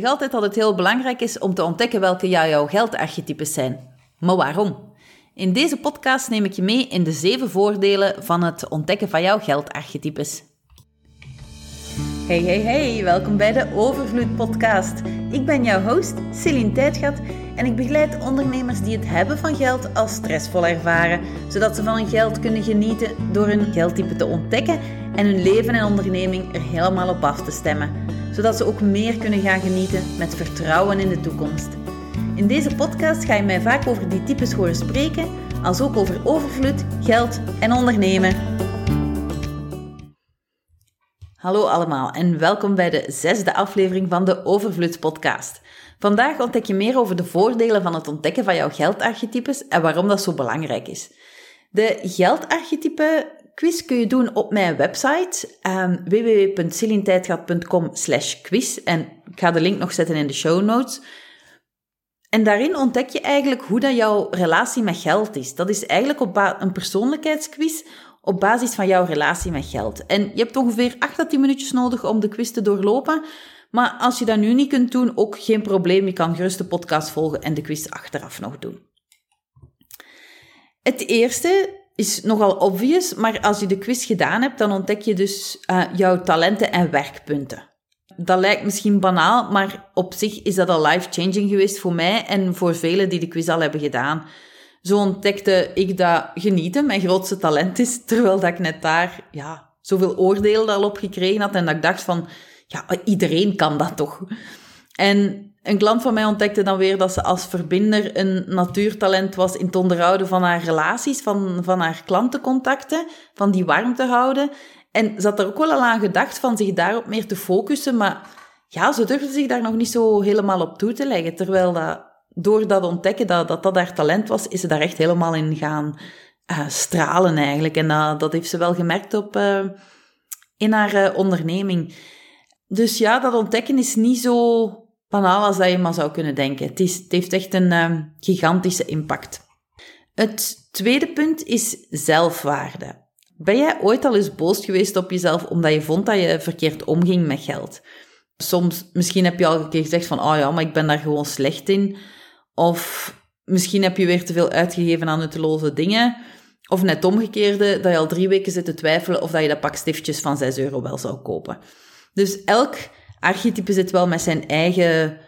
zeg altijd dat het heel belangrijk is om te ontdekken welke jouw geldarchetypes zijn. Maar waarom? In deze podcast neem ik je mee in de zeven voordelen van het ontdekken van jouw geldarchetypes. Hey, hey, hey, welkom bij de Overvloed Podcast. Ik ben jouw host, Celine Tijdgat, en ik begeleid ondernemers die het hebben van geld als stressvol ervaren, zodat ze van hun geld kunnen genieten door hun geldtype te ontdekken en hun leven en onderneming er helemaal op af te stemmen, zodat ze ook meer kunnen gaan genieten met vertrouwen in de toekomst. In deze podcast ga je mij vaak over die types horen spreken, als ook over overvloed, geld en ondernemen. Hallo allemaal en welkom bij de zesde aflevering van de Overvloed Podcast. Vandaag ontdek je meer over de voordelen van het ontdekken van jouw geldarchetypes en waarom dat zo belangrijk is. De geldarchetype quiz kun je doen op mijn website um, slash quiz en ik ga de link nog zetten in de show notes. En daarin ontdek je eigenlijk hoe dat jouw relatie met geld is. Dat is eigenlijk op een persoonlijkheidsquiz op basis van jouw relatie met geld. En je hebt ongeveer 8 à 10 minuutjes nodig om de quiz te doorlopen. Maar als je dat nu niet kunt doen, ook geen probleem. Je kan gerust de podcast volgen en de quiz achteraf nog doen. Het eerste is nogal obvious, maar als je de quiz gedaan hebt, dan ontdek je dus uh, jouw talenten en werkpunten. Dat lijkt misschien banaal, maar op zich is dat al life-changing geweest voor mij en voor velen die de quiz al hebben gedaan. Zo ontdekte ik dat genieten mijn grootste talent is, terwijl dat ik net daar ja, zoveel oordelen al op gekregen had en dat ik dacht van, ja, iedereen kan dat toch. En een klant van mij ontdekte dan weer dat ze als verbinder een natuurtalent was in het onderhouden van haar relaties, van, van haar klantencontacten, van die warm te houden. En ze had er ook wel al aan gedacht van zich daarop meer te focussen, maar ja, ze durfde zich daar nog niet zo helemaal op toe te leggen. Terwijl dat, door dat ontdekken dat, dat dat haar talent was, is ze daar echt helemaal in gaan uh, stralen eigenlijk. En dat heeft ze wel gemerkt op, uh, in haar onderneming. Dus ja, dat ontdekken is niet zo banaal als dat je maar zou kunnen denken. Het, is, het heeft echt een gigantische impact. Het tweede punt is zelfwaarde. Ben jij ooit al eens boos geweest op jezelf omdat je vond dat je verkeerd omging met geld? Soms, misschien heb je al een keer gezegd van, oh ja, maar ik ben daar gewoon slecht in. Of misschien heb je weer te veel uitgegeven aan nutteloze dingen. Of net omgekeerde, dat je al drie weken zit te twijfelen of dat je dat pak stiftjes van 6 euro wel zou kopen. Dus elk archetype zit wel met zijn eigen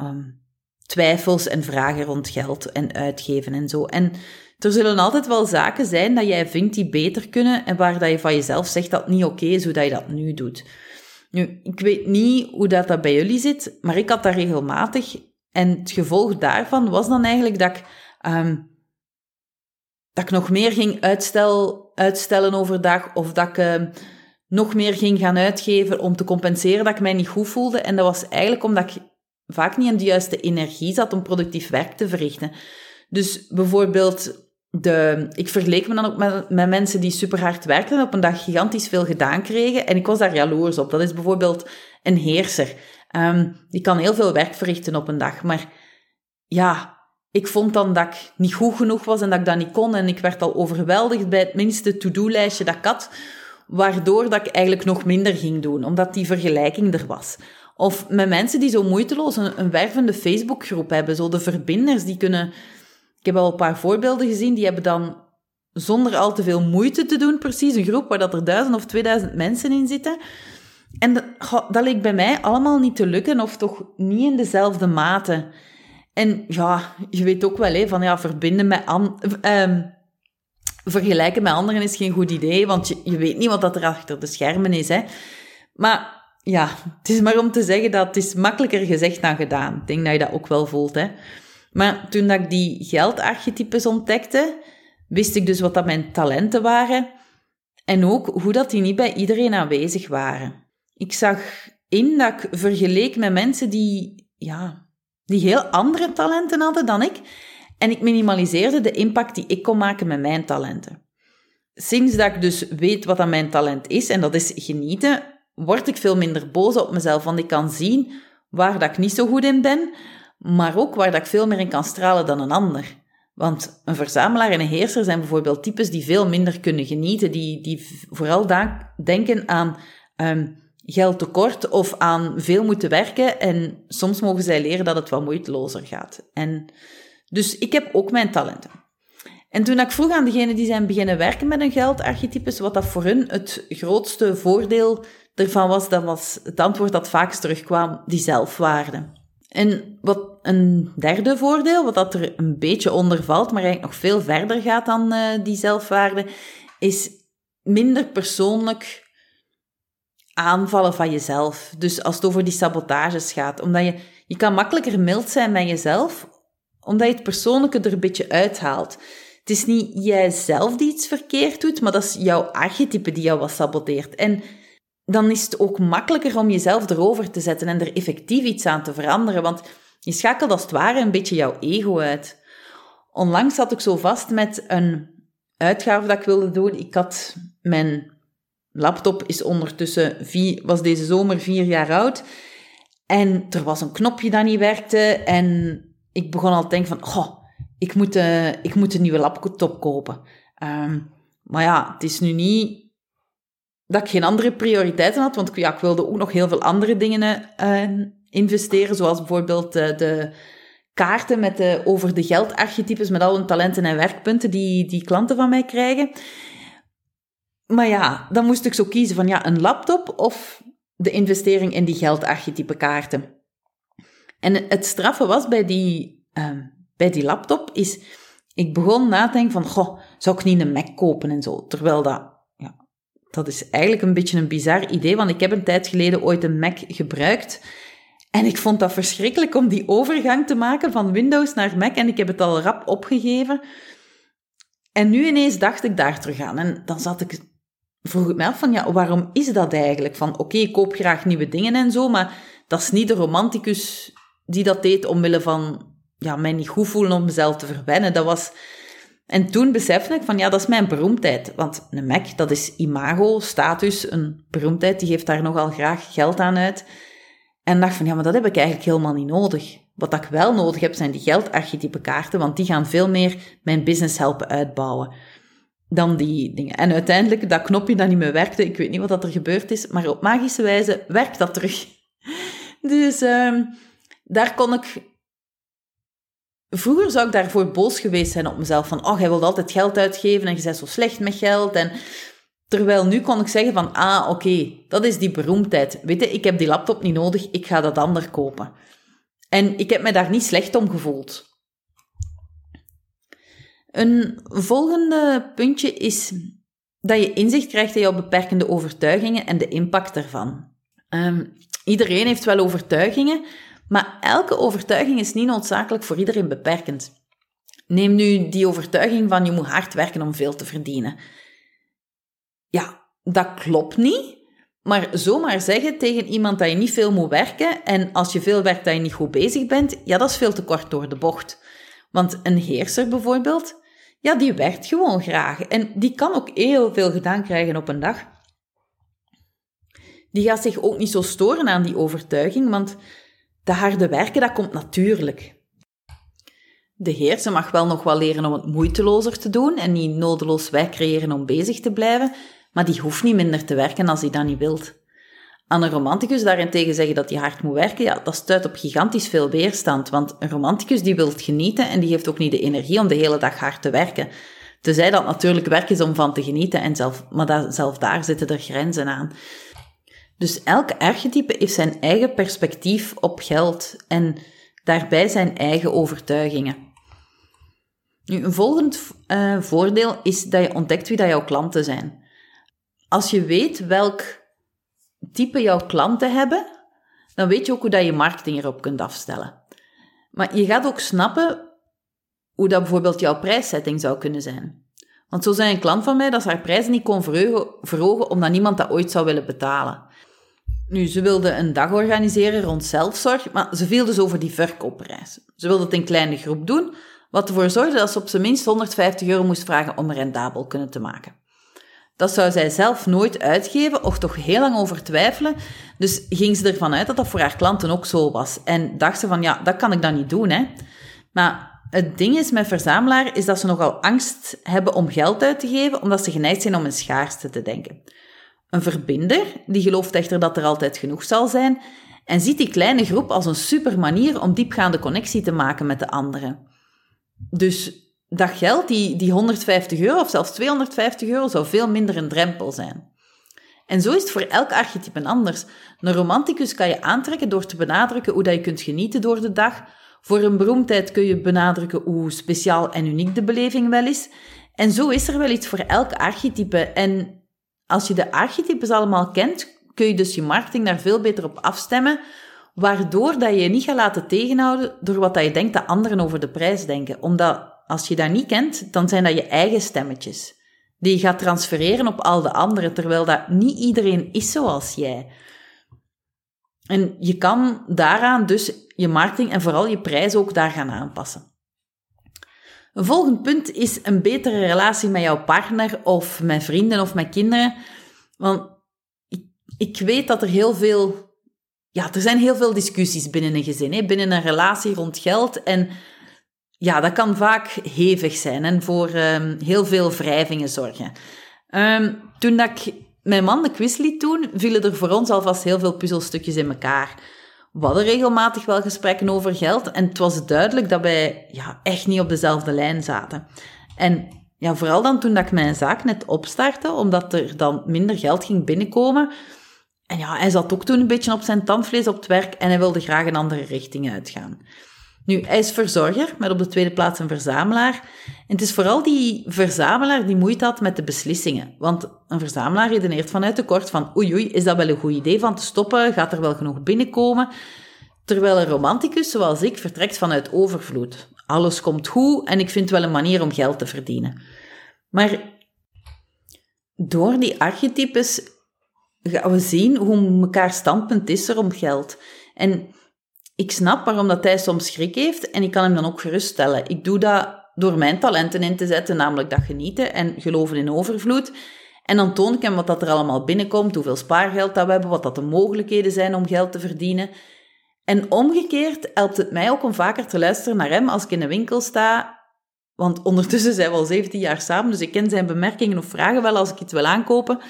um, twijfels en vragen rond geld en uitgeven en zo. En er zullen altijd wel zaken zijn dat jij vindt die beter kunnen en waar dat je van jezelf zegt dat niet oké is hoe dat je dat nu doet. Nu, ik weet niet hoe dat, dat bij jullie zit, maar ik had dat regelmatig. En het gevolg daarvan was dan eigenlijk dat ik, um, dat ik nog meer ging uitstel, uitstellen overdag of dat ik uh, nog meer ging gaan uitgeven om te compenseren dat ik mij niet goed voelde. En dat was eigenlijk omdat ik vaak niet in de juiste energie zat om productief werk te verrichten. Dus bijvoorbeeld de, ik verleek me dan ook met, met mensen die super hard werkten en op een dag gigantisch veel gedaan kregen. En ik was daar jaloers op. Dat is bijvoorbeeld een heerser. Um, die kan heel veel werk verrichten op een dag. Maar ja, ik vond dan dat ik niet goed genoeg was en dat ik dat niet kon. En ik werd al overweldigd bij het minste to-do-lijstje dat ik had. Waardoor dat ik eigenlijk nog minder ging doen, omdat die vergelijking er was. Of met mensen die zo moeiteloos een, wervende Facebookgroep hebben. Zo de verbinders die kunnen ik heb al een paar voorbeelden gezien, die hebben dan zonder al te veel moeite te doen, precies een groep waar dat er duizend of tweeduizend mensen in zitten. En dat, dat leek bij mij allemaal niet te lukken, of toch niet in dezelfde mate. En ja, je weet ook wel, van ja, verbinden met an, um, vergelijken met anderen is geen goed idee, want je, je weet niet wat dat er achter de schermen is. Hè. Maar ja, het is maar om te zeggen dat het is makkelijker gezegd dan gedaan. Ik denk dat je dat ook wel voelt. Hè. Maar toen dat ik die geldarchetypes ontdekte, wist ik dus wat dat mijn talenten waren en ook hoe dat die niet bij iedereen aanwezig waren. Ik zag in dat ik vergeleek met mensen die, ja, die heel andere talenten hadden dan ik en ik minimaliseerde de impact die ik kon maken met mijn talenten. Sinds dat ik dus weet wat dat mijn talent is, en dat is genieten, word ik veel minder boos op mezelf, want ik kan zien waar dat ik niet zo goed in ben, maar ook waar dat ik veel meer in kan stralen dan een ander. Want een verzamelaar en een heerser zijn bijvoorbeeld types die veel minder kunnen genieten, die, die vooral denken aan um, geldtekort of aan veel moeten werken. En soms mogen zij leren dat het wat moeitelozer gaat. En dus ik heb ook mijn talenten. En toen ik vroeg aan degenen die zijn beginnen werken met een geldarchetypes, wat dat voor hun het grootste voordeel ervan was, dat was het antwoord dat vaakst terugkwam, die zelfwaarde. En wat een derde voordeel, wat dat er een beetje onder valt, maar eigenlijk nog veel verder gaat dan uh, die zelfwaarde, is minder persoonlijk aanvallen van jezelf. Dus als het over die sabotages gaat, omdat je, je kan makkelijker mild zijn met jezelf, omdat je het persoonlijke er een beetje uithaalt. Het is niet jijzelf die iets verkeerd doet, maar dat is jouw archetype die jou wat saboteert. En dan is het ook makkelijker om jezelf erover te zetten en er effectief iets aan te veranderen, want je schakelt als het ware een beetje jouw ego uit. Onlangs zat ik zo vast met een uitgave dat ik wilde doen. Ik had mijn laptop is ondertussen vier, was deze zomer vier jaar oud. En er was een knopje dat niet werkte. En ik begon al te denken van, oh, ik moet, uh, ik moet een nieuwe laptop kopen. Um, maar ja, het is nu niet dat ik geen andere prioriteiten had, want ja, ik wilde ook nog heel veel andere dingen uh, investeren, zoals bijvoorbeeld uh, de kaarten met over de geldarchetypes, met al hun talenten en werkpunten die, die klanten van mij krijgen. Maar ja, dan moest ik zo kiezen van ja, een laptop of de investering in die geldarchetype kaarten. En het straffe was bij die, uh, bij die laptop, is ik begon na te denken van, goh, zou ik niet een Mac kopen en zo? Terwijl dat dat is eigenlijk een beetje een bizar idee, want ik heb een tijd geleden ooit een Mac gebruikt. En ik vond dat verschrikkelijk om die overgang te maken van Windows naar Mac. En ik heb het al rap opgegeven. En nu ineens dacht ik daar terug aan. En dan zat ik, vroeg ik me af van, ja, waarom is dat eigenlijk? Van, oké, ik koop graag nieuwe dingen en zo, maar dat is niet de romanticus die dat deed omwille van, ja, mij niet goed voelen om mezelf te verwennen. Dat was en toen besefte ik van ja, dat is mijn beroemdheid. Want een Mac, dat is imago, status, een beroemdheid, die geeft daar nogal graag geld aan uit. En dacht van ja, maar dat heb ik eigenlijk helemaal niet nodig. Wat ik wel nodig heb, zijn die geldarchetype kaarten, want die gaan veel meer mijn business helpen uitbouwen dan die dingen. En uiteindelijk, dat knopje dat niet meer werkte, ik weet niet wat dat er gebeurd is, maar op magische wijze werkt dat terug. Dus um, daar kon ik Vroeger zou ik daarvoor boos geweest zijn op mezelf. Van, oh, jij wilt altijd geld uitgeven en je bent zo slecht met geld. En terwijl nu kon ik zeggen van, ah, oké, dat is die beroemdheid. Weet ik heb die laptop niet nodig, ik ga dat ander kopen. En ik heb me daar niet slecht om gevoeld. Een volgende puntje is dat je inzicht krijgt in jouw beperkende overtuigingen en de impact daarvan. Um, iedereen heeft wel overtuigingen, maar elke overtuiging is niet noodzakelijk voor iedereen beperkend. Neem nu die overtuiging van je moet hard werken om veel te verdienen. Ja, dat klopt niet. Maar zomaar zeggen tegen iemand dat je niet veel moet werken en als je veel werkt dat je niet goed bezig bent, ja, dat is veel te kort door de bocht. Want een heerser bijvoorbeeld, ja, die werkt gewoon graag en die kan ook heel veel gedaan krijgen op een dag. Die gaat zich ook niet zo storen aan die overtuiging, want de harde werken, dat komt natuurlijk. De heerser mag wel nog wel leren om het moeitelozer te doen en niet nodeloos werk creëren om bezig te blijven, maar die hoeft niet minder te werken als hij dat niet wilt. Aan een romanticus daarentegen zeggen dat hij hard moet werken, ja, dat stuit op gigantisch veel weerstand, want een romanticus die wil genieten en die heeft ook niet de energie om de hele dag hard te werken. Tenzij dat natuurlijk werk is om van te genieten, en zelf, maar zelf daar zitten er grenzen aan. Dus elk archetype heeft zijn eigen perspectief op geld en daarbij zijn eigen overtuigingen. Nu, een volgend uh, voordeel is dat je ontdekt wie dat jouw klanten zijn. Als je weet welk type jouw klanten hebben, dan weet je ook hoe dat je marketing erop kunt afstellen. Maar je gaat ook snappen hoe dat bijvoorbeeld jouw prijssetting zou kunnen zijn. Want zo zei een klant van mij dat ze haar prijzen niet kon verhogen omdat niemand dat ooit zou willen betalen. Nu, ze wilde een dag organiseren rond zelfzorg, maar ze viel dus over die verkoopprijs. Ze wilde het in kleine groep doen, wat ervoor zorgde dat ze op zijn minst 150 euro moest vragen om rendabel kunnen te maken. Dat zou zij zelf nooit uitgeven of toch heel lang over twijfelen. Dus ging ze ervan uit dat dat voor haar klanten ook zo was. En dacht ze van, ja, dat kan ik dan niet doen, hè. Maar het ding is met verzamelaar is dat ze nogal angst hebben om geld uit te geven, omdat ze geneigd zijn om in schaarste te denken. Een verbinder, die gelooft echter dat er altijd genoeg zal zijn, en ziet die kleine groep als een super manier om diepgaande connectie te maken met de anderen. Dus dat geld, die, die 150 euro of zelfs 250 euro, zou veel minder een drempel zijn. En zo is het voor elk archetype anders. Een romanticus kan je aantrekken door te benadrukken hoe dat je kunt genieten door de dag. Voor een beroemdheid kun je benadrukken hoe speciaal en uniek de beleving wel is. En zo is er wel iets voor elk archetype. En als je de archetypes allemaal kent, kun je dus je marketing daar veel beter op afstemmen, waardoor dat je je niet gaat laten tegenhouden door wat dat je denkt dat anderen over de prijs denken. Omdat als je dat niet kent, dan zijn dat je eigen stemmetjes. Die je gaat transfereren op al de anderen, terwijl dat niet iedereen is zoals jij. En je kan daaraan dus je marketing en vooral je prijs ook daar gaan aanpassen. Een volgend punt is een betere relatie met jouw partner of met vrienden of met kinderen. Want ik, ik weet dat er heel veel, ja, er zijn heel veel discussies binnen een gezin, hè, binnen een relatie rond geld. En ja, dat kan vaak hevig zijn en voor um, heel veel wrijvingen zorgen. Um, toen dat ik mijn man de quiz liet doen, vielen er voor ons alvast heel veel puzzelstukjes in elkaar. We hadden regelmatig wel gesprekken over geld en het was duidelijk dat wij ja, echt niet op dezelfde lijn zaten. En ja, vooral dan toen dat ik mijn zaak net opstartte, omdat er dan minder geld ging binnenkomen. En ja, hij zat ook toen een beetje op zijn tandvlees op het werk en hij wilde graag een andere richting uitgaan. Nu, hij is verzorger, met op de tweede plaats een verzamelaar. En het is vooral die verzamelaar die moeite had met de beslissingen. Want een verzamelaar redeneert vanuit de kort van oei oei, is dat wel een goed idee van te stoppen? Gaat er wel genoeg binnenkomen? Terwijl een romanticus, zoals ik, vertrekt vanuit overvloed. Alles komt goed en ik vind wel een manier om geld te verdienen. Maar door die archetypes gaan we zien hoe elkaar standpunt is er om geld. En ik snap waarom dat hij soms schrik heeft en ik kan hem dan ook geruststellen. Ik doe dat door mijn talenten in te zetten, namelijk dat genieten en geloven in overvloed. En dan toon ik hem wat dat er allemaal binnenkomt, hoeveel spaargeld dat we hebben, wat dat de mogelijkheden zijn om geld te verdienen. En omgekeerd helpt het mij ook om vaker te luisteren naar hem als ik in de winkel sta. Want ondertussen zijn we al 17 jaar samen, dus ik ken zijn bemerkingen of vragen wel als ik iets wil aankopen.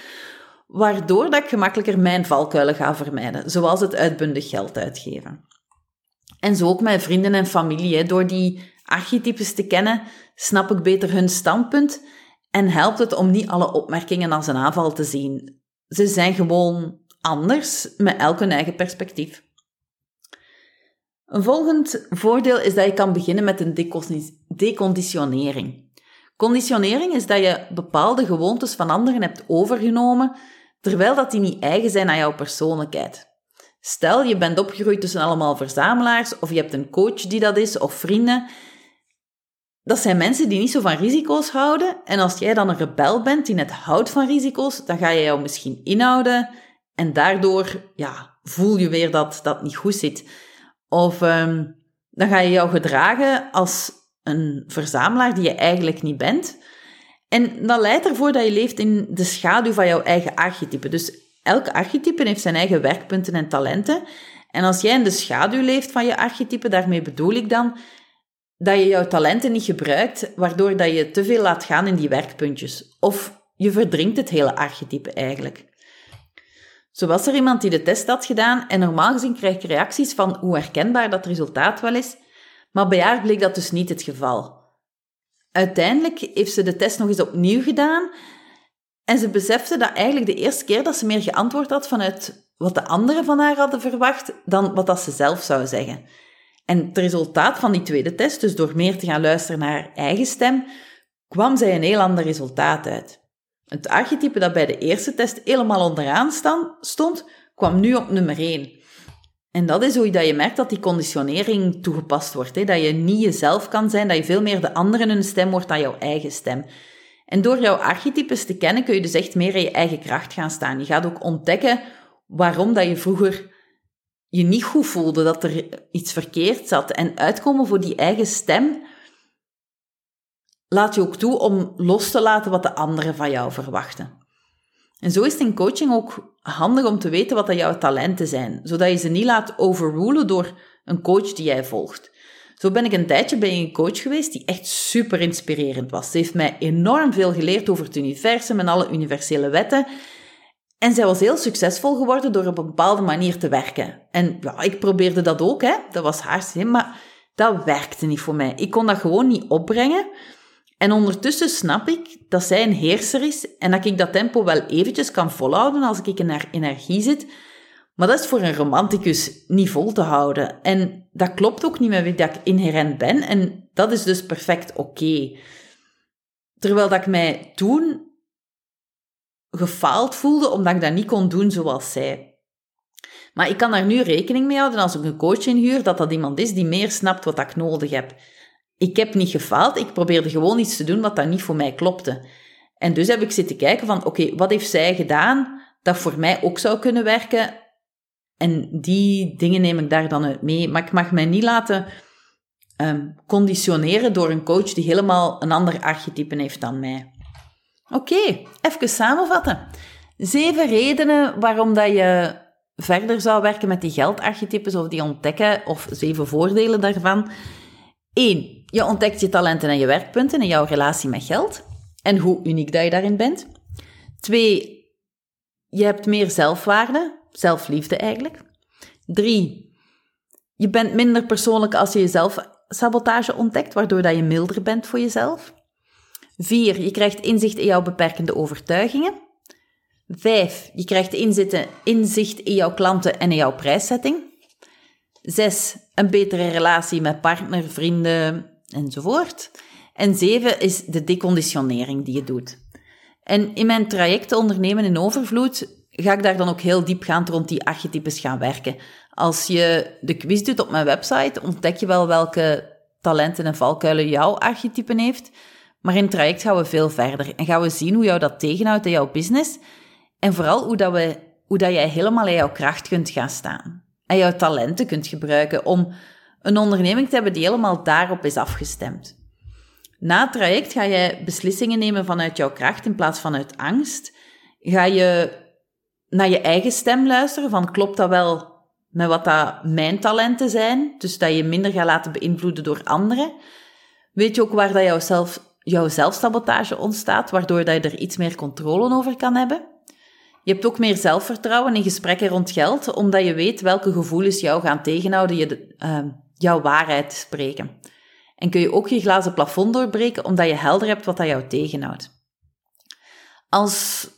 Waardoor dat ik gemakkelijker mijn valkuilen ga vermijden, zoals het uitbundig geld uitgeven. En zo ook met vrienden en familie. Door die archetypes te kennen, snap ik beter hun standpunt en helpt het om niet alle opmerkingen als een aanval te zien. Ze zijn gewoon anders, met elk hun eigen perspectief. Een volgend voordeel is dat je kan beginnen met een deconditionering. Conditionering is dat je bepaalde gewoontes van anderen hebt overgenomen, terwijl dat die niet eigen zijn aan jouw persoonlijkheid. Stel, je bent opgegroeid tussen allemaal verzamelaars, of je hebt een coach die dat is, of vrienden. Dat zijn mensen die niet zo van risico's houden. En als jij dan een rebel bent die net houdt van risico's, dan ga je jou misschien inhouden. En daardoor ja, voel je weer dat dat niet goed zit. Of um, dan ga je jou gedragen als een verzamelaar die je eigenlijk niet bent. En dat leidt ervoor dat je leeft in de schaduw van jouw eigen archetype. Dus Elk archetype heeft zijn eigen werkpunten en talenten. En als jij in de schaduw leeft van je archetype, daarmee bedoel ik dan dat je jouw talenten niet gebruikt, waardoor dat je te veel laat gaan in die werkpuntjes. Of je verdrinkt het hele archetype eigenlijk. Zo was er iemand die de test had gedaan en normaal gezien krijg ik reacties van hoe herkenbaar dat resultaat wel is, maar bij haar bleek dat dus niet het geval. Uiteindelijk heeft ze de test nog eens opnieuw gedaan en ze besefte dat eigenlijk de eerste keer dat ze meer geantwoord had vanuit wat de anderen van haar hadden verwacht dan wat dat ze zelf zou zeggen. En het resultaat van die tweede test, dus door meer te gaan luisteren naar haar eigen stem, kwam zij een heel ander resultaat uit. Het archetype dat bij de eerste test helemaal onderaan stond, kwam nu op nummer 1. En dat is hoe je, dat je merkt dat die conditionering toegepast wordt. Hè? Dat je niet jezelf kan zijn, dat je veel meer de anderen hun stem wordt dan jouw eigen stem. En door jouw archetypes te kennen, kun je dus echt meer in je eigen kracht gaan staan. Je gaat ook ontdekken waarom dat je vroeger je niet goed voelde, dat er iets verkeerd zat. En uitkomen voor die eigen stem laat je ook toe om los te laten wat de anderen van jou verwachten. En zo is het in coaching ook handig om te weten wat dat jouw talenten zijn, zodat je ze niet laat overrulen door een coach die jij volgt. Zo ben ik een tijdje bij een coach geweest die echt super inspirerend was. Ze heeft mij enorm veel geleerd over het universum en alle universele wetten. En zij was heel succesvol geworden door op een bepaalde manier te werken. En ja, ik probeerde dat ook, hè. Dat was haar zin, maar dat werkte niet voor mij. Ik kon dat gewoon niet opbrengen. En ondertussen snap ik dat zij een heerser is en dat ik dat tempo wel eventjes kan volhouden als ik in haar energie zit. Maar dat is voor een romanticus niet vol te houden. En dat klopt ook niet met wie dat ik inherent ben. En dat is dus perfect oké. Terwijl dat ik mij toen gefaald voelde omdat ik dat niet kon doen zoals zij. Maar ik kan daar nu rekening mee houden als ik een coach inhuur, dat dat iemand is die meer snapt wat ik nodig heb. Ik heb niet gefaald, ik probeerde gewoon iets te doen wat dat niet voor mij klopte. En dus heb ik zitten kijken van, oké, wat heeft zij gedaan dat voor mij ook zou kunnen werken? En die dingen neem ik daar dan uit mee. Maar ik mag mij niet laten um, conditioneren door een coach die helemaal een ander archetype heeft dan mij. Oké, even samenvatten. Zeven redenen waarom dat je verder zou werken met die geldarchetypes of die ontdekken, of zeven voordelen daarvan. Eén, je ontdekt je talenten en je werkpunten in jouw relatie met geld en hoe uniek dat je daarin bent. Twee, je hebt meer zelfwaarde, zelfliefde eigenlijk. Drie, je bent minder persoonlijk als je jezelf sabotage ontdekt, waardoor dat je milder bent voor jezelf. Vier, je krijgt inzicht in jouw beperkende overtuigingen. Vijf, je krijgt inzicht in jouw klanten en in jouw prijszetting. Zes, een betere relatie met partner, vrienden enzovoort. En zeven is de deconditionering die je doet. En in mijn traject ondernemen in overvloed ga ik daar dan ook heel diepgaand rond die archetypes gaan werken. Als je de quiz doet op mijn website, ontdek je wel welke talenten en valkuilen jouw archetypen heeft. Maar in het traject gaan we veel verder en gaan we zien hoe jou dat tegenhoudt in jouw business. En vooral hoe, dat we, hoe dat jij helemaal in jouw kracht kunt gaan staan. En jouw talenten kunt gebruiken om een onderneming te hebben die helemaal daarop is afgestemd. Na het traject ga jij beslissingen nemen vanuit jouw kracht in plaats van uit angst. Ga je naar je eigen stem luisteren van klopt dat wel met wat dat mijn talenten zijn? Dus dat je minder gaat laten beïnvloeden door anderen. Weet je ook waar dat jouw, zelf, jouw zelfsabotage ontstaat, waardoor dat je er iets meer controle over kan hebben? Je hebt ook meer zelfvertrouwen in gesprekken rond geld, omdat je weet welke gevoelens jou gaan tegenhouden je uh, jouw waarheid te spreken. En kun je ook je glazen plafond doorbreken, omdat je helder hebt wat dat jou tegenhoudt. Als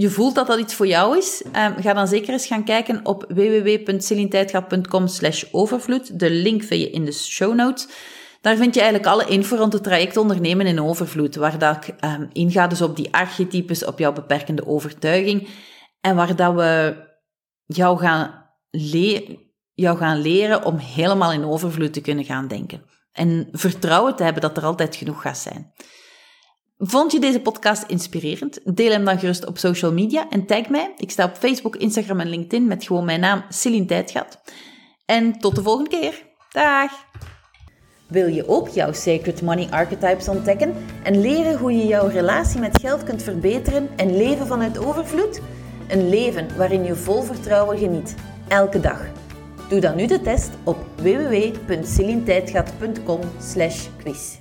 je voelt dat dat iets voor jou is, um, ga dan zeker eens gaan kijken op www.celintijdgat.com slash overvloed. De link vind je in de show notes. Daar vind je eigenlijk alle info rond het traject ondernemen in overvloed, waar dat ik um, inga dus op die archetypes, op jouw beperkende overtuiging en waar dat we jou gaan, jou gaan leren om helemaal in overvloed te kunnen gaan denken. En vertrouwen te hebben dat er altijd genoeg gaat zijn. Vond je deze podcast inspirerend? Deel hem dan gerust op social media en tag mij. Ik sta op Facebook, Instagram en LinkedIn met gewoon mijn naam Celine Tijdgat. En tot de volgende keer. Dag! Wil je ook jouw Sacred Money Archetypes ontdekken en leren hoe je jouw relatie met geld kunt verbeteren en leven vanuit overvloed? Een leven waarin je vol vertrouwen geniet, elke dag. Doe dan nu de test op www.celintijdsgat.com quiz.